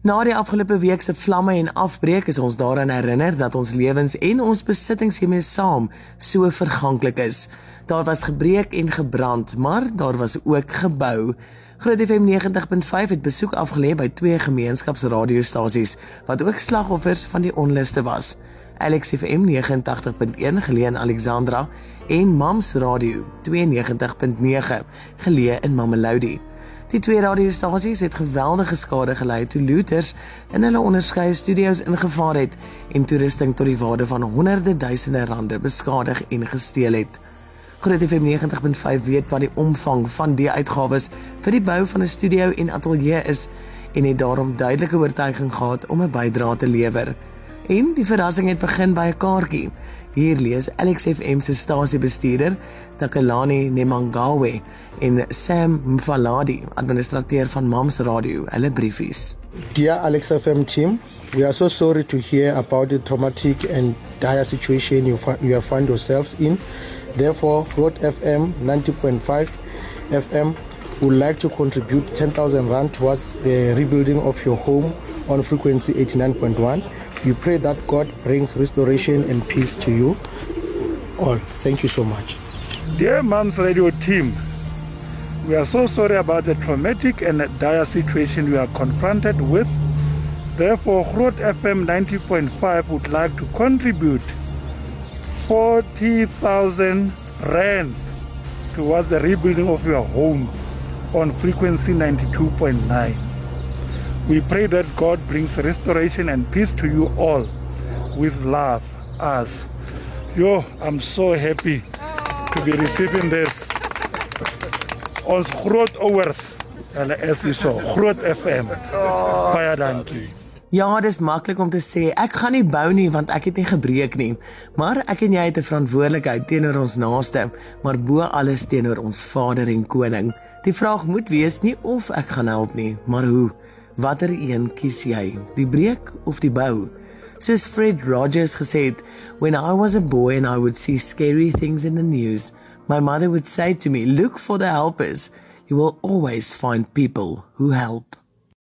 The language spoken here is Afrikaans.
Na die afgelope week se vlamme en afbreek is ons daaraan herinner dat ons lewens en ons besittings hiermee saam so verganklik is. Daar was gebreek en gebrand, maar daar was ook gebou. Groot FM 90.5 het besoek afgelê by twee gemeenskapsradiostasies wat ook slagoffers van die onluste was. Alex FM 89.1 geleë in Alexandra en Mams Radio 92.9 geleë in Mamelodi. Die twee radiostasies het geweldige skade gelei toe looters in hulle onderskeie studio's ingevaar het en toerusting tot die waarde van honderde duisende rande beskadig en gesteel het. Groot FM 90.5 weet wat die omvang van die uitgawes vir die bou van 'n studio en ateljee is en het daarom duidelike oortuiging gehad om 'n bydrae te lewer. En die verrassing het begin by 'n kaartjie. Hier lees Alex FM se stasiebestuurder, Takalani Nemangawe en Sam Mfaladi, administrateur van Mams Radio, hulle briefies. Dear Alex FM team, we are so sorry to hear about the traumatic and dire situation you, you have found yourselves in. Therefore, Road FM 90.5 FM would like to contribute 10,000 Rand towards the rebuilding of your home on frequency 89.1. We pray that God brings restoration and peace to you all. Thank you so much. Dear Moms Radio team, we are so sorry about the traumatic and dire situation we are confronted with. Therefore, Road FM 90.5 would like to contribute 40,000 rands towards the rebuilding of your home on frequency 92.9. We pray that God brings restoration and peace to you all with love us. Yo, I'm so happy to be receiving this. Ons groot ouers, hulle is hier Groot FM. Baie dankie. Ja, dis maklik om te sê ek gaan nie bou nie want ek het nie gebreek nie. Maar ek en jy het 'n verantwoordelikheid teenoor ons naaste, maar bo alles teenoor ons Vader en Koning. Die vraag moet wees nie of ek gaan help nie, maar hoe. Watter een kies jy? Die breek of die bou? Soos Fred Rogers gesê het, "When I was a boy and I would see scary things in the news, my mother would say to me, "Look for the helpers. You will always find people who help."